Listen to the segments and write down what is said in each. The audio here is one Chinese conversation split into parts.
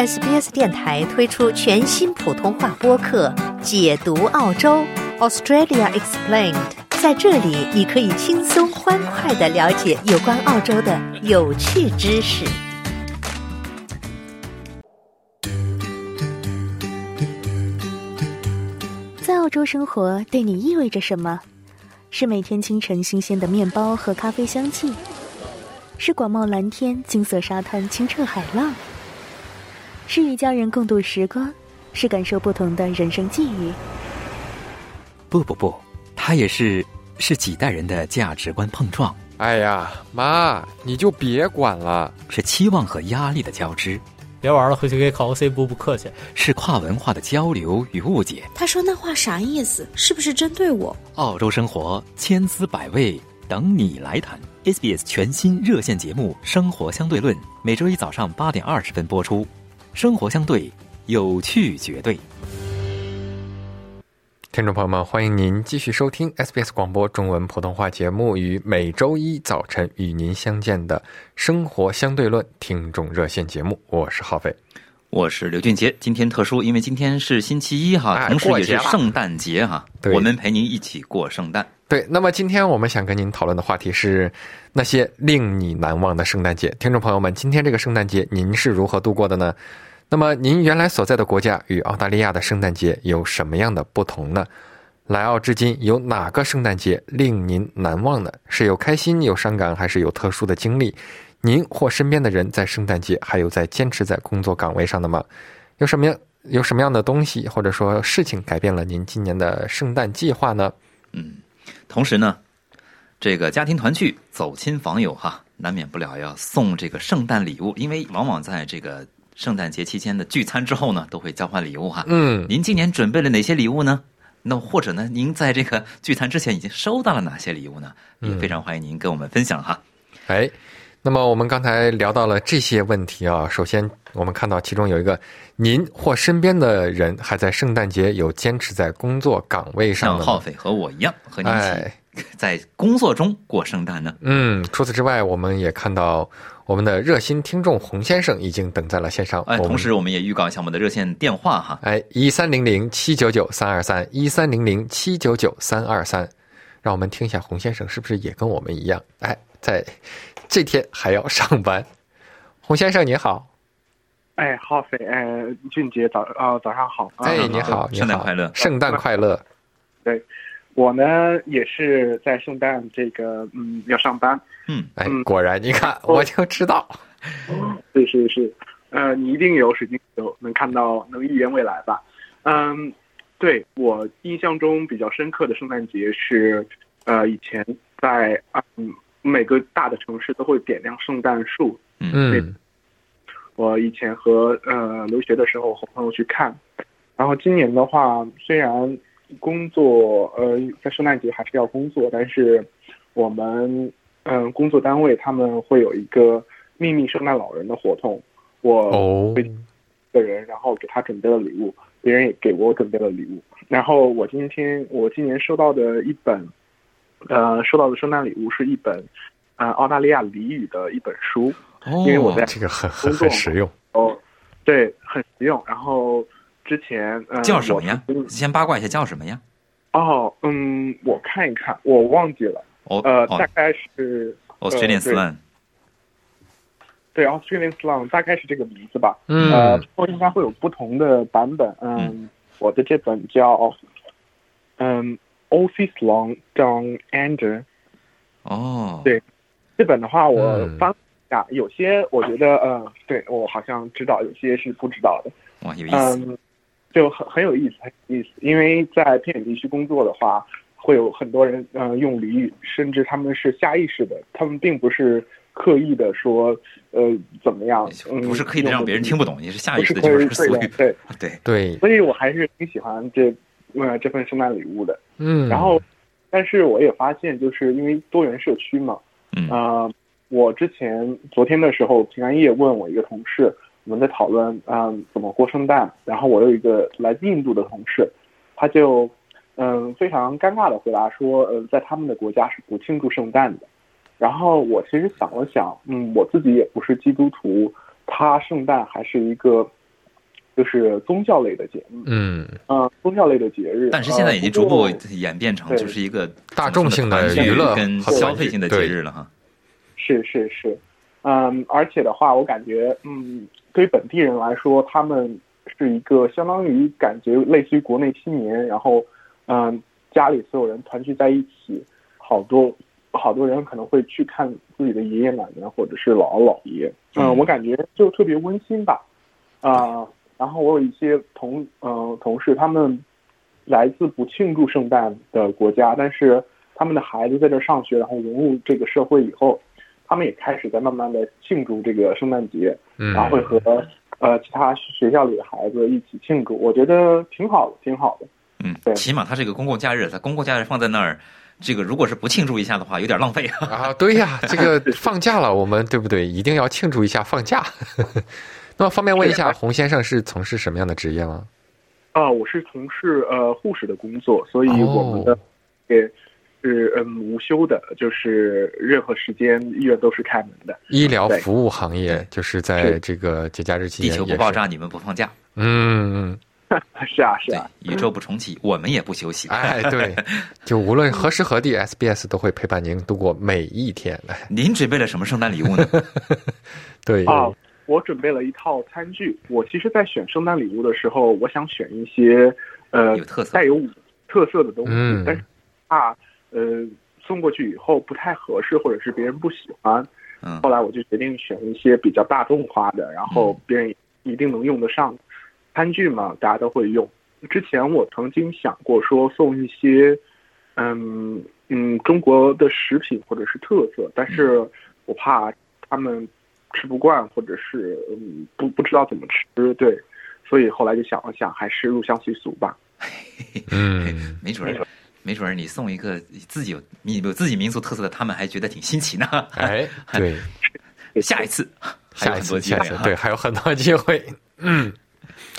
SBS 电台推出全新普通话播客《解读澳洲 Australia Explained》。在这里，你可以轻松欢快的了解有关澳洲的有趣知识。在澳洲生活对你意味着什么？是每天清晨新鲜的面包和咖啡香气，是广袤蓝天、金色沙滩、清澈海浪。是与家人共度时光，是感受不同的人生际遇。不不不，它也是是几代人的价值观碰撞。哎呀，妈，你就别管了，是期望和压力的交织。别玩了，回去给考 C 补补课去。是跨文化的交流与误解。他说那话啥意思？是不是针对我？澳洲生活千滋百味，等你来谈。SBS 全新热线节目《生活相对论》，每周一早上八点二十分播出。生活相对，有趣绝对。听众朋友们，欢迎您继续收听 SBS 广播中文普通话节目，与每周一早晨与您相见的《生活相对论》听众热线节目。我是浩飞，我是刘俊杰。今天特殊，因为今天是星期一哈，同时也是圣诞节哈，我们陪您一起过圣诞。对，那么今天我们想跟您讨论的话题是那些令你难忘的圣诞节。听众朋友们，今天这个圣诞节您是如何度过的呢？那么您原来所在的国家与澳大利亚的圣诞节有什么样的不同呢？来澳至今有哪个圣诞节令您难忘呢？是有开心、有伤感，还是有特殊的经历？您或身边的人在圣诞节还有在坚持在工作岗位上的吗？有什么样有什么样的东西或者说事情改变了您今年的圣诞计划呢？嗯。同时呢，这个家庭团聚、走亲访友哈，难免不了要送这个圣诞礼物，因为往往在这个圣诞节期间的聚餐之后呢，都会交换礼物哈。嗯，您今年准备了哪些礼物呢？那或者呢，您在这个聚餐之前已经收到了哪些礼物呢？也非常欢迎您跟我们分享哈。哎，那么我们刚才聊到了这些问题啊，首先我们看到其中有一个，您或身边的人还在圣诞节有坚持在工作岗位上，像浩斐和我一样，和您一起在工作中过圣诞呢。嗯，除此之外，我们也看到我们的热心听众洪先生已经等在了线上。哎，同时我们也预告一下我们的热线电话哈，哎，一三零零七九九三二三，一三零零七九九三二三，让我们听一下洪先生是不是也跟我们一样，哎，在这天还要上班。洪先生你好。哎，浩飞，哎，俊杰，早啊，早上好。哎，你好，圣诞快乐，圣诞快乐。对，我呢也是在圣诞这个，嗯，要上班。嗯，哎，果然，你看，我就知道。是是是，呃，你一定有水晶球，能看到，能预言未来吧？嗯，对我印象中比较深刻的圣诞节是，呃，以前在嗯每个大的城市都会点亮圣诞树。嗯。我以前和呃留学的时候和朋友去看，然后今年的话，虽然工作呃在圣诞节还是要工作，但是我们嗯工作单位他们会有一个秘密圣诞老人的活动，我会个人然后给他准备了礼物，别人也给我准备了礼物，然后我今天我今年收到的一本呃收到的圣诞礼物是一本呃澳大利亚俚语的一本书。因为我在这个很很很实用哦，对，很实用。然后之前叫什么呀？先八卦一下叫什么呀？哦，嗯，我看一看，我忘记了。哦，呃，大概是 Australian slang。对，Australian slang 大概是这个名字吧。嗯。呃，应该会有不同的版本。嗯，我的这本叫嗯 Office Long Down Under。哦。对，这本的话我翻。一下，有些我觉得，呃，对我好像知道，有些是不知道的。哇，有意思。嗯，就很很有意思，很有意思。因为在偏远地区工作的话，会有很多人，嗯，用俚语，甚至他们是下意识的，他们并不是刻意的说，呃，怎么样？不是刻意的让别人听不懂，你是下意识的就是俗语。对 对对。所以我还是挺喜欢这，呃，这份圣诞礼物的。嗯。然后，但是我也发现，就是因为多元社区嘛，嗯啊。我之前昨天的时候，平安夜问我一个同事，我们在讨论嗯怎么过圣诞。然后我有一个来自印度的同事，他就嗯非常尴尬的回答说，呃，在他们的国家是不庆祝圣诞的。然后我其实想了想，嗯，我自己也不是基督徒，他圣诞还是一个就是宗教类的节目，嗯，呃，宗教类的节日。但是现在已经逐呃步演变成就是一个大众性的娱乐跟消费性的节日了哈。是是是，嗯，而且的话，我感觉，嗯，对于本地人来说，他们是一个相当于感觉类似于国内新年，然后，嗯，家里所有人团聚在一起，好多好多人可能会去看自己的爷爷奶奶或者是姥姥姥爷，嗯，嗯。我感觉就特别温馨吧，啊、然后我有一些同呃同事，他们来自不庆祝圣诞的国家，但是他们的孩子在这儿上学，然后融入这个社会以后，他们也开始在慢慢的庆祝这个圣诞节，嗯然后会和呃其他学校里的孩子一起庆祝，我觉得挺好的，挺好的。嗯，对起码它是一个公共假日，它公共假日放在那儿，这个如果是不庆祝一下的话，有点浪费啊。啊，对呀，这个放假了，我们对不对？一定要庆祝一下放假。那么方便问一下，洪先生是从事什么样的职业吗？啊、我是从事呃护士的工作，所以我们的哦也是嗯无休的，就是任何时间医院都是开门的。医疗服务行业，就是在这个节假日期地间也是球不爆炸，你们不放假，嗯，嗯，是啊，是啊，，宇宙不重启，我们也不休息。哎，对，就无论何时何地，SBS 都会陪伴您度过每一天。哎 您准备了什么圣诞礼物呢？对，啊，我准备了一套餐具。我其实，在选圣诞礼物的时候，我想选一些呃有特色带有特色的东西，嗯但是怕呃送过去以后不太合适，或者是别人不喜欢。嗯后来我就决定选一些比较大众化的，然后别人一定能用得上。餐具嘛，大家都会用。之前我曾经想过说送一些，嗯嗯，中国的食品或者是特色，但是我怕他们吃不惯，或者是嗯不不知道怎么吃，对，所以后来就想了想，还是入乡随俗吧。嗯，没准儿，没准儿你送一个自己有你有自己民族特色的，他们还觉得挺新奇呢。哎，对，下一次还有下一次，很多机会啊。下一次，对，还有很多机会。嗯，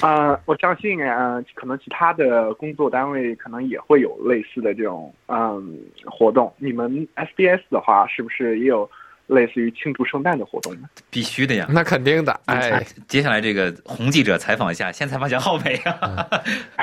呃，我相信呃，可能其他的工作单位可能也会有类似的这种嗯活动。你们 SBS 的话，是不是也有类似于庆祝圣诞的活动呢？必须的呀。那肯定的。哎，接下来这个洪记者采访一下，先采访一下浩北啊。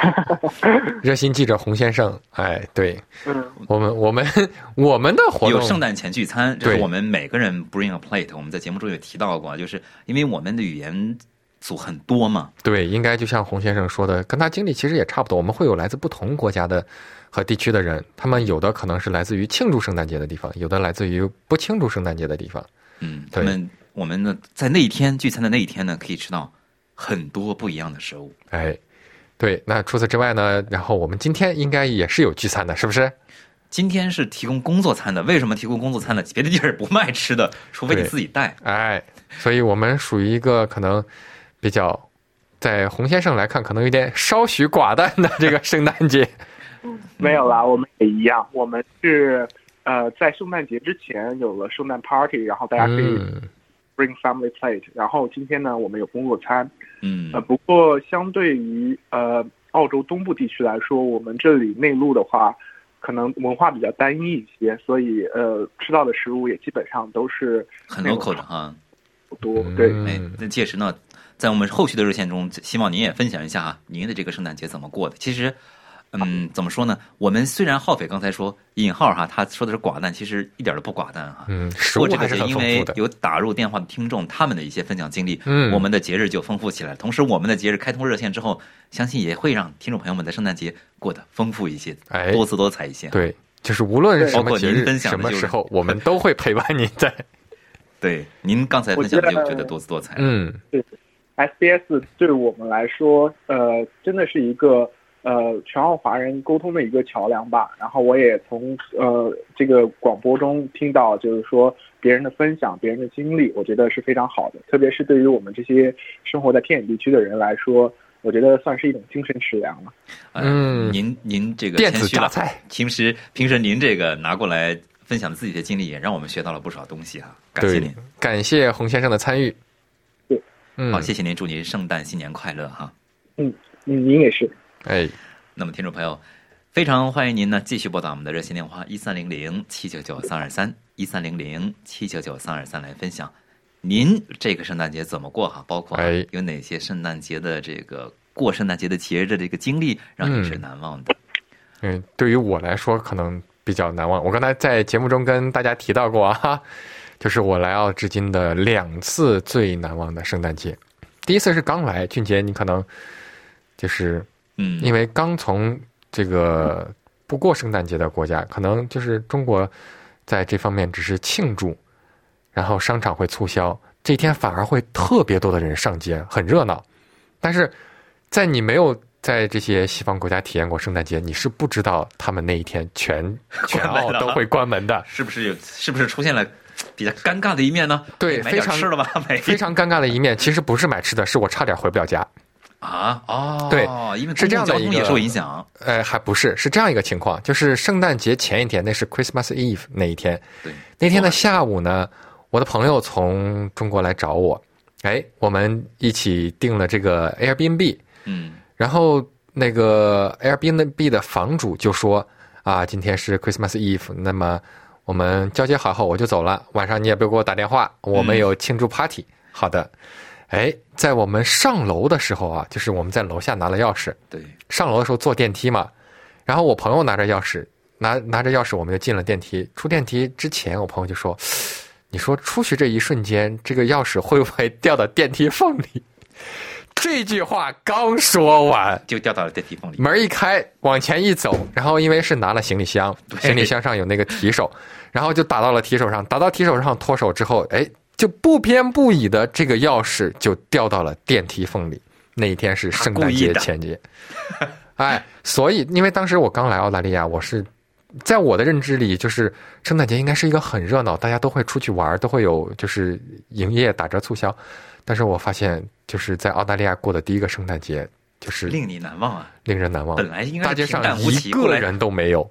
热心记者洪先生，哎，对嗯，我们，我们，我们的活动有圣诞前聚餐，就是我们每个人 bring a plate。我们在节目中也提到过，就是因为我们的语言组很多嘛，对，应该就像洪先生说的，跟他经历其实也差不多。我们会有来自不同国家的和地区的人，他们有的可能是来自于庆祝圣诞节的地方，有的来自于不庆祝圣诞节的地方。嗯，他们我们呢在那一天聚餐的那一天呢，可以吃到很多不一样的食物。哎，对。那除此之外呢？然后我们今天应该也是有聚餐的，是不是？今天是提供工作餐的，为什么提供工作餐呢？别的地儿不卖吃的，除非你自己带。哎，所以我们属于一个可能比较，在洪先生来看，可能有点稍许寡淡的这个圣诞节。没有啦，我们也一样，我们是呃在圣诞节之前有了圣诞 party，然后大家可以嗯，bring family plate，、然后今天呢我们有工作餐，嗯呃，不过相对于呃澳洲东部地区来说，我们这里内陆的话，可能文化比较单一一些，所以呃吃到的食物也基本上都是很 local 的哈。不多。对，那届时呢，在我们后续的热线中，希望您也分享一下啊，您的这个圣诞节怎么过的。其实，嗯，怎么说呢？我们虽然浩斐刚才说引号哈，他说的是寡淡，其实一点都不寡淡哈。嗯，过这个节因为。有打入电话的听众，他们的一些分享经历，嗯我们的节日就丰富起来。同时，我们的节日开通热线之后，相信也会让听众朋友们的圣诞节过得丰富一些，哎多姿多彩一些。对，就是无论是什包括您么节日、分享的就是什么时候，我们都会陪伴您在。对，您刚才分享的我觉得就觉得多姿多彩。嗯，对 SBS 对我们来说，呃，真的是一个呃全澳华人沟通的一个桥梁吧。然后我也从呃这个广播中听到，就是说别人的分享、别人的经历，我觉得是非常好的。特别是对于我们这些生活在偏远地区的人来说，我觉得算是一种精神食粮了。呃嗯您您这个电子谦虚了榨菜。平时平时您这个拿过来分享自己的经历，也让我们学到了不少东西哈。感谢您，，感谢洪先生的参与。对，嗯，好，谢谢您，祝您圣诞新年快乐哈。嗯，您也是。哎，那么，听众朋友，非常欢迎您呢继续拨打我们的热线电话一三零零七九九三二三一三零零七九九三二三来分享您这个圣诞节怎么过哈？包括啊哎有哪些圣诞节的这个过圣诞节的节日的这个经历让你是嗯难忘的？嗯，对于我来说可能比较难忘。我刚才在节目中跟大家提到过啊，就是我来澳至今的两次最难忘的圣诞节。第一次是刚来，俊杰，你可能就是嗯，因为刚从这个不过圣诞节的国家，可能就是中国在这方面只是庆祝，然后商场会促销，这一天反而会特别多的人上街，很热闹。但是在你没有在这些西方国家体验过圣诞节，你是不知道他们那一天全 全澳都会关门的。是不是有是不是出现了比较尴尬的一面呢？对非常吃了吧，没非常尴尬的一面，其实不是买吃的，是我差点回不了家。啊哦，对因为是这样的一个也受影响。呃，还不是，是这样一个情况，就是圣诞节前一天，那是 Christmas Eve 那一天，对，那天的下午呢，我的朋友从中国来找我，哎，我们一起订了这个 Airbnb，嗯然后那个 Airbnb 的房主就说啊，今天是 Christmas Eve，那么我们交接好后我就走了，晚上你也不要给我打电话，我们有庆祝 party。好的，哎，在我们上楼的时候啊，就是我们在楼下拿了钥匙，对，上楼的时候坐电梯嘛，然后我朋友拿着钥匙，拿拿着钥匙，我们就进了电梯。出电梯之前，我朋友就说：“你说出去这一瞬间，这个钥匙会不会掉到电梯缝里？”这句话刚说完，就掉到了电梯缝里。门一开，往前一走，然后因为是拿了行李箱，行李箱上有那个提手，然后就打到了提手上，打到提手上脱手之后，哎，就不偏不倚的这个钥匙就掉到了电梯缝里。那一天是圣诞节前节，哎，所以因为当时我刚来澳大利亚，我是在我的认知里，就是圣诞节应该是一个很热闹，大家都会出去玩，都会有就是营业打折促销，但是我发现就是在澳大利亚过的第一个圣诞节，就是令你难忘啊！令人难忘。本来应该大街上一个人都没有，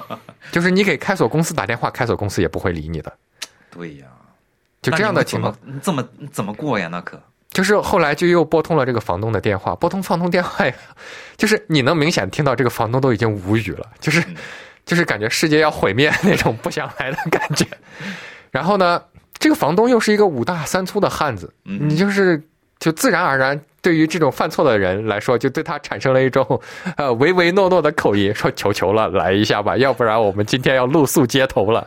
就是你给开锁公司打电话，开锁公司也不会理你的。对呀，就这样的情况，那你们怎么怎么过呀？那可就是后来就又拨通了这个房东的电话，拨通房东电话就是你能明显听到这个房东都已经无语了，就是嗯就是感觉世界要毁灭那种不想来的感觉。然后呢，这个房东又是一个五大三粗的汉子，嗯你就是就自然而然对于这种犯错的人来说，就对他产生了一种 呃唯唯诺诺的口音，说求求了，来一下吧，要不然我们今天要露宿街头了。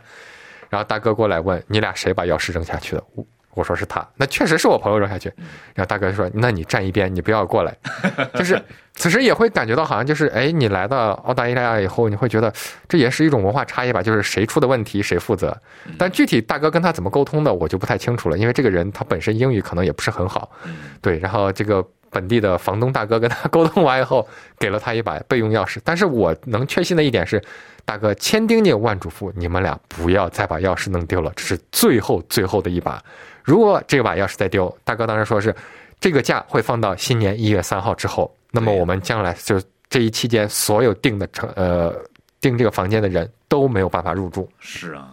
然后大哥过来问你俩谁把钥匙扔下去的？我我说是他，那确实是我朋友扔下去。然后大哥就说：“那你站一边，你不要过来。”就是此时也会感觉到，好像就是哎，你来到澳大利亚以后，你会觉得这也是一种文化差异吧？就是谁出的问题谁负责。但具体大哥跟他怎么沟通的，我就不太清楚了，因为这个人他本身英语可能也不是很好。嗯对，然后这个本地的房东大哥跟他 沟通完以后，给了他一把备用钥匙。但是我能确信的一点是，大哥千叮咛万嘱咐，你们俩不要再把钥匙弄丢了，这是最后最后的一把。如果这把钥匙再丢，大哥当时说是这个假会放到新年一月三号之后，那么我们将来就这一期间所有订的成呃订这个房间的人都没有办法入住。是啊，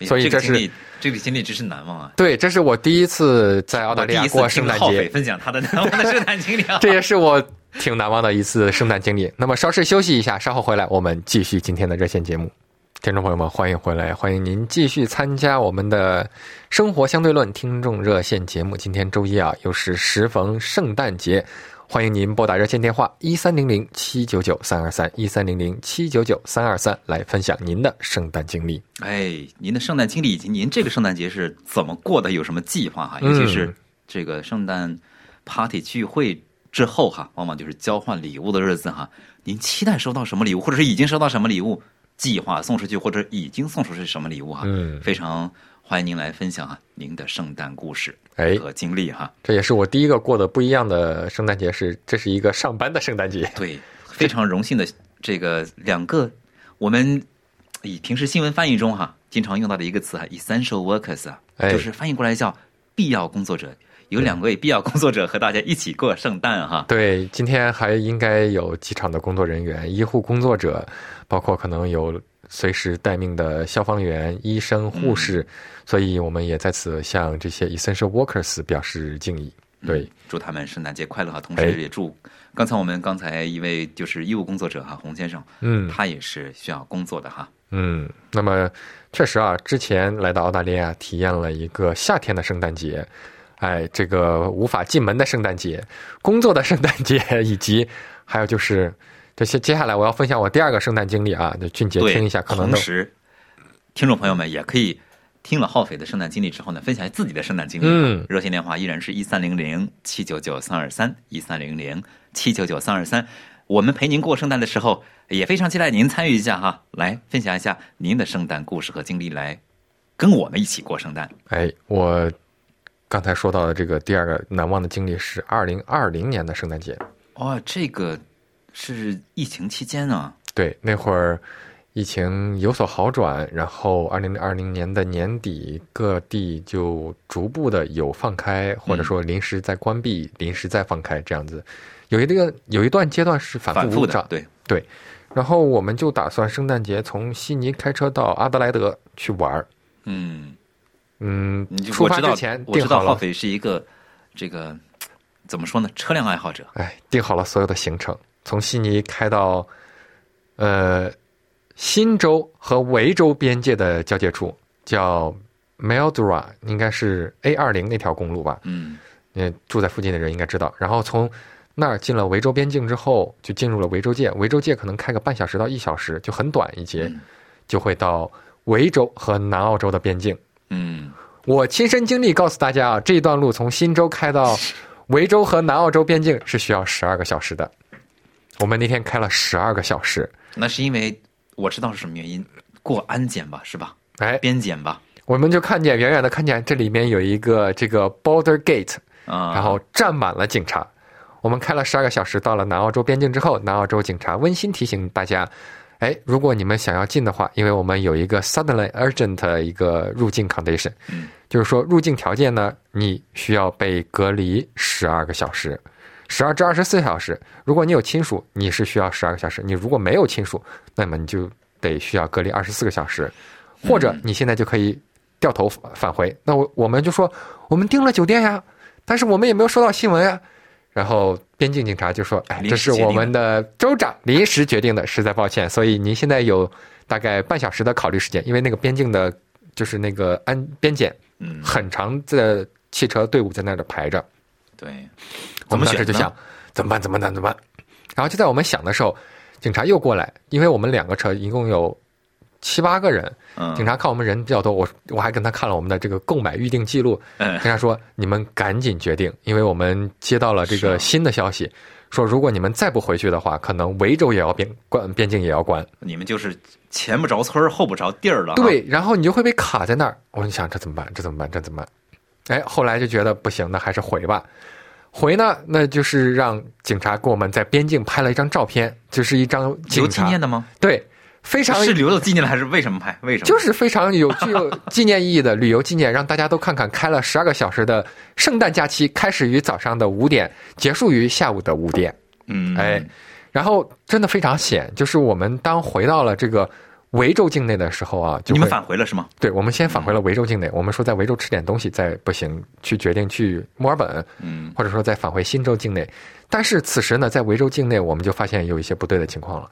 所以这是这个经历，真是难忘啊！对，这是我第一次在澳大利亚过圣诞节，分享他的难忘的圣诞经历啊！这也是我挺难忘的一次圣诞经历。那么稍事休息一下，稍后回来我们继续今天的热线节目。听众朋友们，欢迎回来，欢迎您继续参加我们的生活相对论听众热线节目。今天周一啊，又是时逢圣诞节，欢迎您拨打热线电话一三零零七九九三二三一三零零七九九三二三来分享您的圣诞经历。哎，您的圣诞经历以及您这个圣诞节是怎么过的？有什么计划哈？尤其是嗯这个圣诞 party 聚会之后哈，往往就是交换礼物的日子哈。您期待收到什么礼物，或者是已经收到什么礼物，计划送出去，或者已经送出去什么礼物哈？嗯非常欢迎您来分享啊您的圣诞故事哎，和经历哈。这也是我第一个过的不一样的圣诞节，是这是一个上班的圣诞节。对，非常荣幸的这个两个我们以平时新闻翻译中哈经常用到的一个词哈，essential workers 啊，哎就是翻译过来叫必要工作者。有两位必要工作者和大家一起过圣诞哈。对，今天还应该有机场的工作人员、医护工作者，包括可能有随时待命的消防员、医生、护士，所以我们也在此向这些 essential workers 表示敬意。对，嗯祝他们圣诞节快乐哈！同哎时也祝刚才我们刚才一位就是医务工作者哈，洪先生，嗯，他也是需要工作的哈。嗯，那么确实啊，之前来到澳大利亚体验了一个夏天的圣诞节，哎，这个无法进门的圣诞节，工作的圣诞节，以及还有就是这些。接下来我要分享我第二个圣诞经历啊，就俊杰对，听一下，可能能同时，听众朋友们也可以听了浩斐的圣诞经历之后呢，分享自己的圣诞经历。嗯热线电话依然是一三零零七九九三二三一三零零七九九三二三。我们陪您过圣诞的时候，也非常期待您参与一下哈，来分享一下您的圣诞故事和经历，来跟我们一起过圣诞。哎，我刚才说到的这个第二个难忘的经历是二零二零年的圣诞节。哦，这个是疫情期间啊，对，那会儿疫情有所好转，然后二零二零年的年底，各地就逐步的有放开，或者说临时在关闭、临时再放开这样子。有一个有一段阶段是反反复的对，对，然后我们就打算圣诞节从悉尼开车到阿德莱德去玩儿。嗯，嗯出发之前，我定好了，知道浩斐是一个这个怎么说呢，车辆爱好者。哎，定好了所有的行程，从悉尼开到呃新州和维州边界的交界处，叫 Mildura，应该是 A 二零那条公路吧？嗯嗯，住在附近的人应该知道。然后从那儿进了维州边境之后，就进入了维州界。维州界可能开个半小时到一小时，就很短一节，嗯就会到维州和南澳洲的边境。嗯，我亲身经历告诉大家啊，这一段路从新州开到维州和南澳洲边境是需要十二个小时的。我们那天开了十二个小时，那是因为我知道是什么原因，过安检吧，是吧？哎，边检吧，我们就看见远远的看见这里面有一个这个 border gate，啊，然后站满了警察。我们开了十二个小时，到了南澳洲边境之后，南澳洲警察温馨提醒大家：，哎，如果你们想要进的话，因为我们有一个 suddenly urgent 一个入境 condition，就是说入境条件呢，你需要被隔离十二个小时，十二至二十四小时。如果你有亲属，你是需要十二个小时；你如果没有亲属，那么你就得需要隔离二十四个小时，或者你现在就可以掉头返回。那我我们就说，我们订了酒店呀，但是我们也没有收到新闻呀。然后边境警察就说：“哎，这是我们的州长临时决定的，实在抱歉，所以您现在有大概半小时的考虑时间，因为那个边境的，就是那个安边检嗯，很长的汽车队伍在那儿排着。对，我们当时就想，怎么办？怎么办？怎么办？然后就在我们想的时候，警察又过来，因为我们两个车一共有七八个人，嗯，警察看我们人比较多，我我还跟他看了我们的这个购买预定记录，嗯警察说你们赶紧决定，因为我们接到了这个新的消息，说如果你们再不回去的话，可能维州也要边关边境也要关。你们就是前不着村后不着地儿了、啊。对，然后你就会被卡在那儿。我就想这怎么办？这怎么办？这怎么办？哎，后来就觉得不行，那还是回吧。回呢，那就是让警察给我们在边境拍了一张照片，就是一张留警察纪念的吗？对，非常是留作纪念的还是为什么拍？为什么？就是非常有具有纪念意义的旅游纪念，让大家都看看开了十二个小时的圣诞假期，开始于早上的五点，结束于下午的五点。嗯，哎，然后真的非常险，就是我们当回到了这个维州境内的时候啊，就你们返回了是吗？对，我们先返回了维州境内，我们说在维州吃点东西，再不行去决定去墨尔本，嗯或者说再返回新州境内。但是此时呢，在维州境内，我们就发现有一些不对的情况了，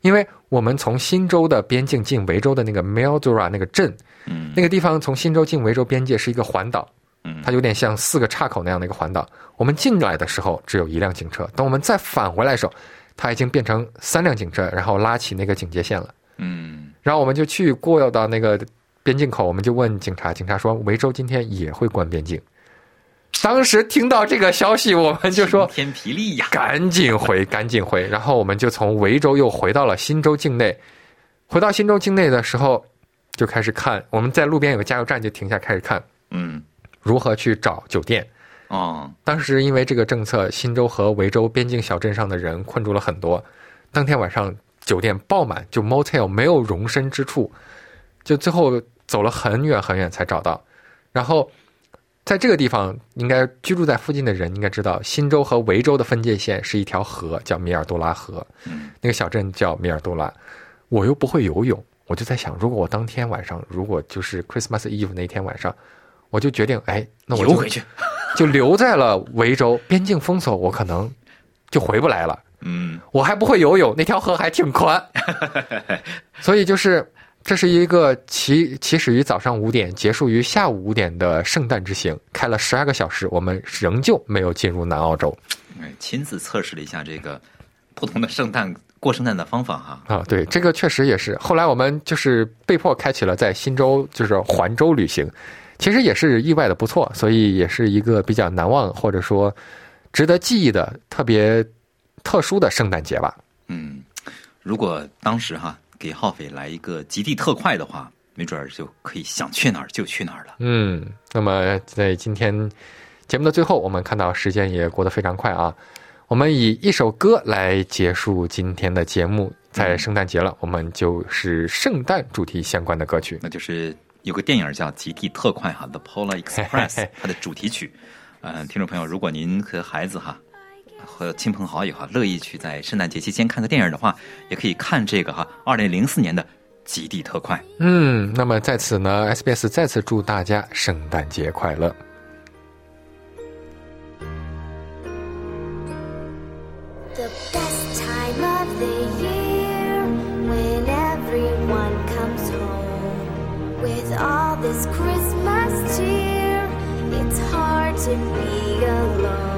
因为我们从新州的边境进维州的那个 Mildura 那个镇，嗯那个地方从新州进维州边界是一个环岛，嗯，它有点像四个岔口那样的一个环岛。我们进来的时候只有一辆警车，等我们再返回来的时候，它已经变成三辆警车，然后拉起那个警戒线了。嗯然后我们就去过到那个边境口，我们就问警察，警察说维州今天也会关边境。当时听到这个消息，我们就说天霹雳呀！赶紧回，赶紧回。然后我们就从维州又回到了新州境内。回到新州境内的时候，就开始看，我们在路边有个加油站，就停下开始看嗯如何去找酒店。哦，当时因为这个政策，新州和维州边境小镇上的人困住了很多。当天晚上酒店爆满，就 motel 没有容身之处，就最后走了很远很远才找到。然后在这个地方，应该居住在附近的人应该知道，新州和维州的分界线是一条河，叫米尔多拉河。嗯那个小镇叫米尔多拉。我又不会游泳，我就在想，如果我当天晚上，如果就是 Christmas Eve 那天晚上，我就决定，哎，那我就游回去。就留在了维州边境封锁，我可能就回不来了。嗯我还不会游泳，那条河还挺宽，所以就是这是一个起起始于早上五点，结束于下午五点的圣诞之行，开了十二个小时，我们仍旧没有进入南澳洲哎，亲自测试了一下这个不同的圣诞过圣诞的方法哈。啊。对，这个确实也是。后来我们就是被迫开启了在新州就是环州旅行，其实也是意外的不错，所以也是一个比较难忘或者说值得记忆的特别特殊的圣诞节吧。嗯，如果当时哈给浩斐来一个极地特快的话，没准儿就可以想去哪儿就去哪儿了。嗯，那么在今天节目的最后，我们看到时间也过得非常快啊。我们以一首歌来结束今天的节目。在圣诞节了，我们就是圣诞主题相关的歌曲。那就是有个电影叫《极地特快》哈，《The Polar Express》它的主题曲。嗯、听众朋友，如果您和孩子哈和亲朋好友哈乐意去在圣诞节期间看个电影的话，也可以看这个哈，二零零四年的《极地特快》。嗯，那么在此呢，SBS 再次祝大家圣诞节快乐。The best time of the year when everyone comes home with all this Christmas cheer. It's hard to be alone.